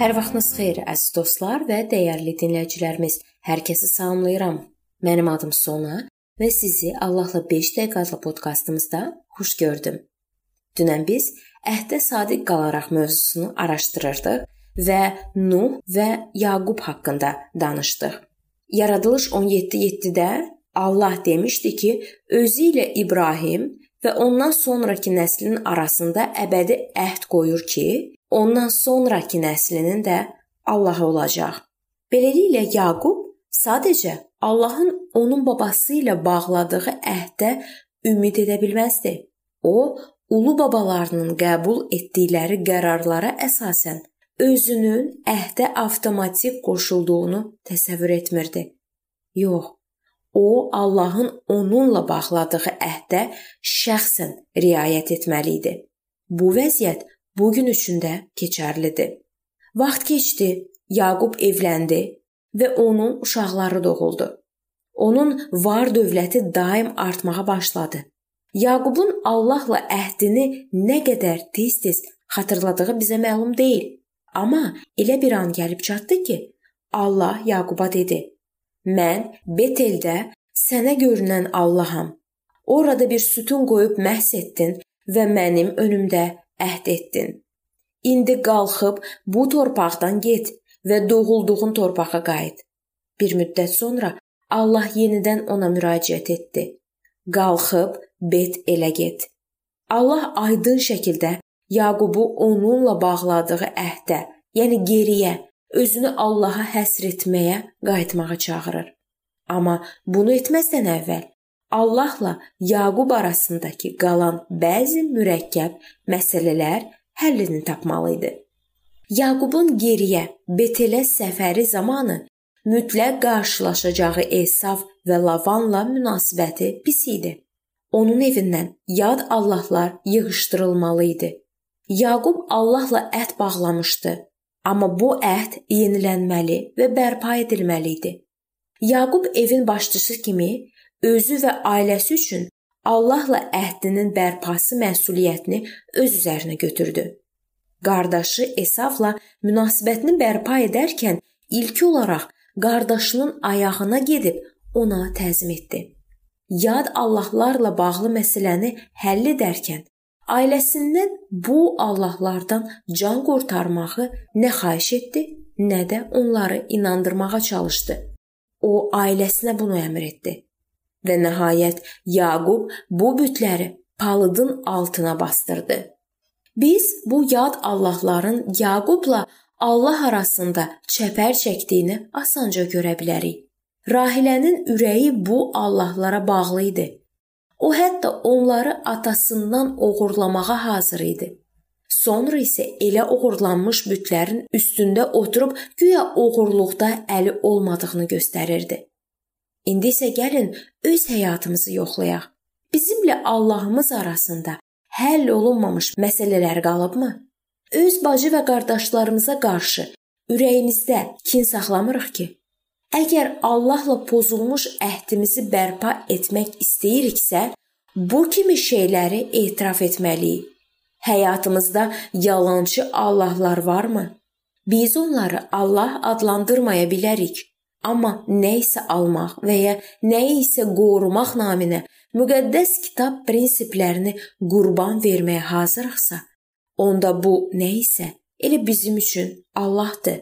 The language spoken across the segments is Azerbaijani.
Hər vaxtınız xeyir, əziz dostlar və dəyərli dinləyicilərimiz. Hər kəsi salamlayıram. Mənim adım Sona və sizi Allahla 5 dəqiqə adlı podkastımızda xoş gördüm. Dünən biz əhdə sadiq qalaraq mövzusunu araşdırırdıq və Nuh və Yaqub haqqında danışdıq. Yaradılış 17:7-də Allah demişdi ki, özü ilə İbrahim və ondan sonrakı nəslin arasında əbədi əhd qoyur ki, ondan sonrakı nəslinin də Allahı olacaq. Beləliklə Yaqub sadəcə Allahın onun babası ilə bağladığı əhdə ümid edə bilməzdi. O, ulu babalarının qəbul etdikləri qərarlara əsasən özünün əhdə avtomatik qoşulduğunu təsəvvür etmirdi. Yox, o Allahın onunla bağladığı əhdə şəxsən riayət etməli idi. Bu vəziyyət bu gün üçün də keçərlidir. Vaxt keçdi, Yaqub evləndi və onun uşaqları doğuldu. Onun var dövləti daim artmağa başladı. Yaqubun Allahla əhdini nə qədər tez-tez xatırladığı bizə məlum deyil. Amma elə bir an gəlib çatdı ki, Allah Yaquba dedi: "Mən Beteldə sənə görünən Allaham. Orada bir sütun qoyub məhs etdin və mənim önümdə əhd etdin. İndi qalxıb bu torpaqdan get və doğulduğun torpağa qayıt. Bir müddət sonra Allah yenidən ona müraciət etdi. Qalxıb Bet elə get. Allah aydın şəkildə Yaqubu onunla bağladığı əhdə, yəni geriyə, özünü Allaha həsr etməyə qayıtmağa çağırır. Amma bunu etməzdən əvvəl Allahla Yaqub arasındakı qalan bəzi mürəkkəb məsələlər həllini tapmalı idi. Yaqubun geriyə Betelə səfəri zamanı mütləq qarşılaşacağı Esav və Lavanla münasibəti pis idi. Onun evindən yad allahlar yığışdırılmalı idi. Yaqub Allahla əhd bağlamışdı, amma bu əhd yenilənməli və bərpa edilməli idi. Yaqub evin başçısı kimi özü və ailəsi üçün Allahla əhdinin bərpası məsuliyyətini öz üzərinə götürdü. Qardaşı Esavla münasibətini bərpa edərkən ilk olaraq qardaşının ayağına gedib ona təzim etdi. Yad allahlarla bağlı məsələni həll edərkən ailəsindən bu allahlardan can qurtarmağı nə xahiş etdi, nə də onları inandırmağa çalışdı. O ailəsinə bunu əmr etdi. Və nəhayət Yaqub bu bütləri palıdın altına bastırdı. Biz bu yad allahların Yaqubla Allah arasında çəpər çəkdiyini asanca görə bilərik. Rahilənin ürəyi bu allahlara bağlı idi. O hətta onları atasından oğurlamağa hazır idi. Sonra isə elə oğurlanmış bütlərin üstündə oturub güya oğurluqda əli olmadığını göstərirdi. İndi isə gəlin öz həyatımızı yoxlayaq. Bizimlə Allahımız arasında həll olunmamış məsələlər qalıbmı? Öz bacı və qardaşlarımıza qarşı ürəyimizdə kin saxlamırıq ki? Əgər Allahla pozulmuş əhdimizi bərpa etmək istəyiriksə, bu kimi şeyləri etiraf etməliyik. Həyatımızda yalançı allahlar varmı? Biz onları Allah adlandırmaya bilərik. Amma nə isə almaq və ya nəyi isə qorumaq naminə müqəddəs kitab prinsiplərini qurban verməyə hazırıqsa, onda bu nə isə elə bizim üçün Allahdır.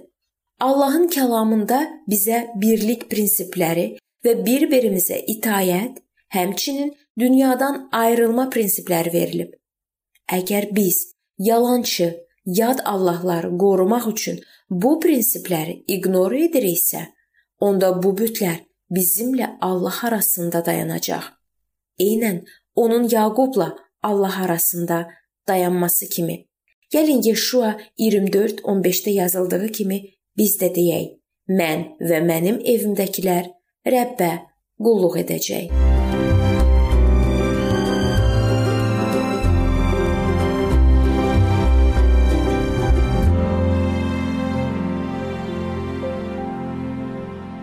Allahın kəlamında bizə birlik prinsipləri və bir-birimizə itayət, həmçinin dünyadan ayrılma prinsipləri verilib. Əgər biz yalançı, yad allahları qorumaq üçün bu prinsipləri ignor ediriksə, onda bu bütlər bizimlə Allah arasında dayanacaq. Eynən onun Yaqubla Allah arasında dayanması kimi. Gəlin Yeşua 24:15-də yazıldığı kimi biz də deyək: Mən və mənim evimdəkilər Rəbbə qulluq edəcək.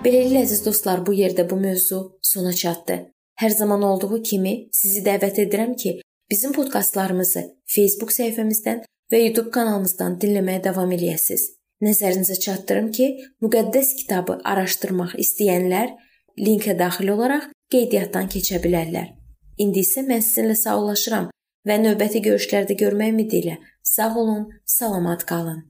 Beləliklə əziz dostlar, bu yerdə bu mövzu sona çatdı. Hər zaman olduğu kimi sizi dəvət edirəm ki, bizim podkastlarımızı Facebook səhifəmizdən və YouTube kanalımızdan dinləməyə davam eləyəsiniz. Nəzərinizə çatdırım ki, müqəddəs kitabı araşdırmaq istəyənlər linkə daxil olaraq qeydiyyatdan keçə bilərlər. İndi isə mən sizinlə sağollaşıram və növbəti görüşlərdə görmək ümidi ilə sağ olun, salamat qalın.